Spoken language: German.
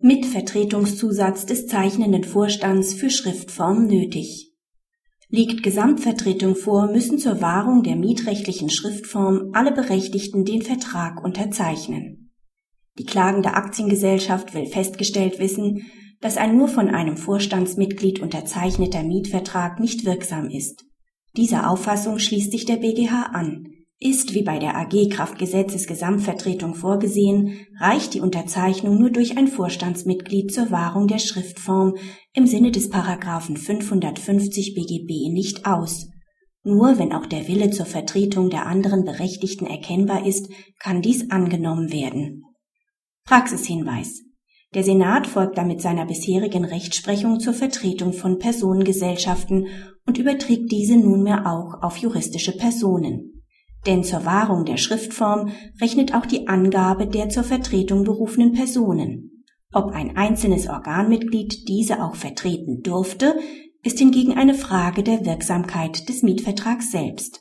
Mitvertretungszusatz des zeichnenden Vorstands für Schriftform nötig. Liegt Gesamtvertretung vor, müssen zur Wahrung der mietrechtlichen Schriftform alle Berechtigten den Vertrag unterzeichnen. Die klagende Aktiengesellschaft will festgestellt wissen, dass ein nur von einem Vorstandsmitglied unterzeichneter Mietvertrag nicht wirksam ist. Dieser Auffassung schließt sich der BGH an. Ist wie bei der AG Kraftgesetzes Gesamtvertretung vorgesehen, reicht die Unterzeichnung nur durch ein Vorstandsmitglied zur Wahrung der Schriftform im Sinne des Paragraphen 550 BGB nicht aus. Nur wenn auch der Wille zur Vertretung der anderen Berechtigten erkennbar ist, kann dies angenommen werden. Praxishinweis der Senat folgt damit seiner bisherigen Rechtsprechung zur Vertretung von Personengesellschaften und überträgt diese nunmehr auch auf juristische Personen. Denn zur Wahrung der Schriftform rechnet auch die Angabe der zur Vertretung berufenen Personen. Ob ein einzelnes Organmitglied diese auch vertreten durfte, ist hingegen eine Frage der Wirksamkeit des Mietvertrags selbst